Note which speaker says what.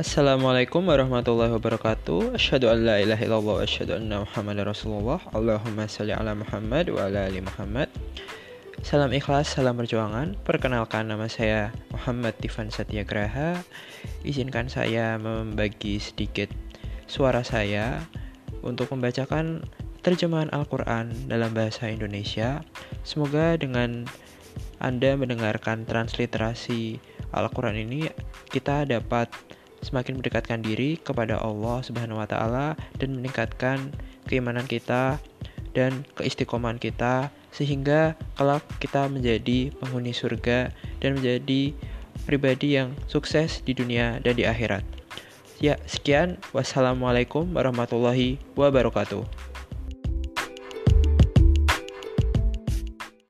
Speaker 1: Assalamualaikum warahmatullahi wabarakatuh. Asyhadu an la ilaha illallah wa asyhadu anna Muhammadar Rasulullah. Allahumma salli ala Muhammad wa ala ali Muhammad. Salam ikhlas, salam perjuangan. Perkenalkan nama saya Muhammad Tifan Satyagraha Izinkan saya membagi sedikit suara saya Untuk membacakan terjemahan Al-Quran dalam bahasa Indonesia. Semoga dengan Anda mendengarkan transliterasi Al-Quran ini Kita dapat semakin mendekatkan diri kepada Allah Subhanahu wa taala dan meningkatkan keimanan kita dan keistiqomahan kita sehingga kelak kita menjadi penghuni surga dan menjadi pribadi yang sukses di dunia dan di akhirat. Ya, sekian. Wassalamualaikum warahmatullahi wabarakatuh.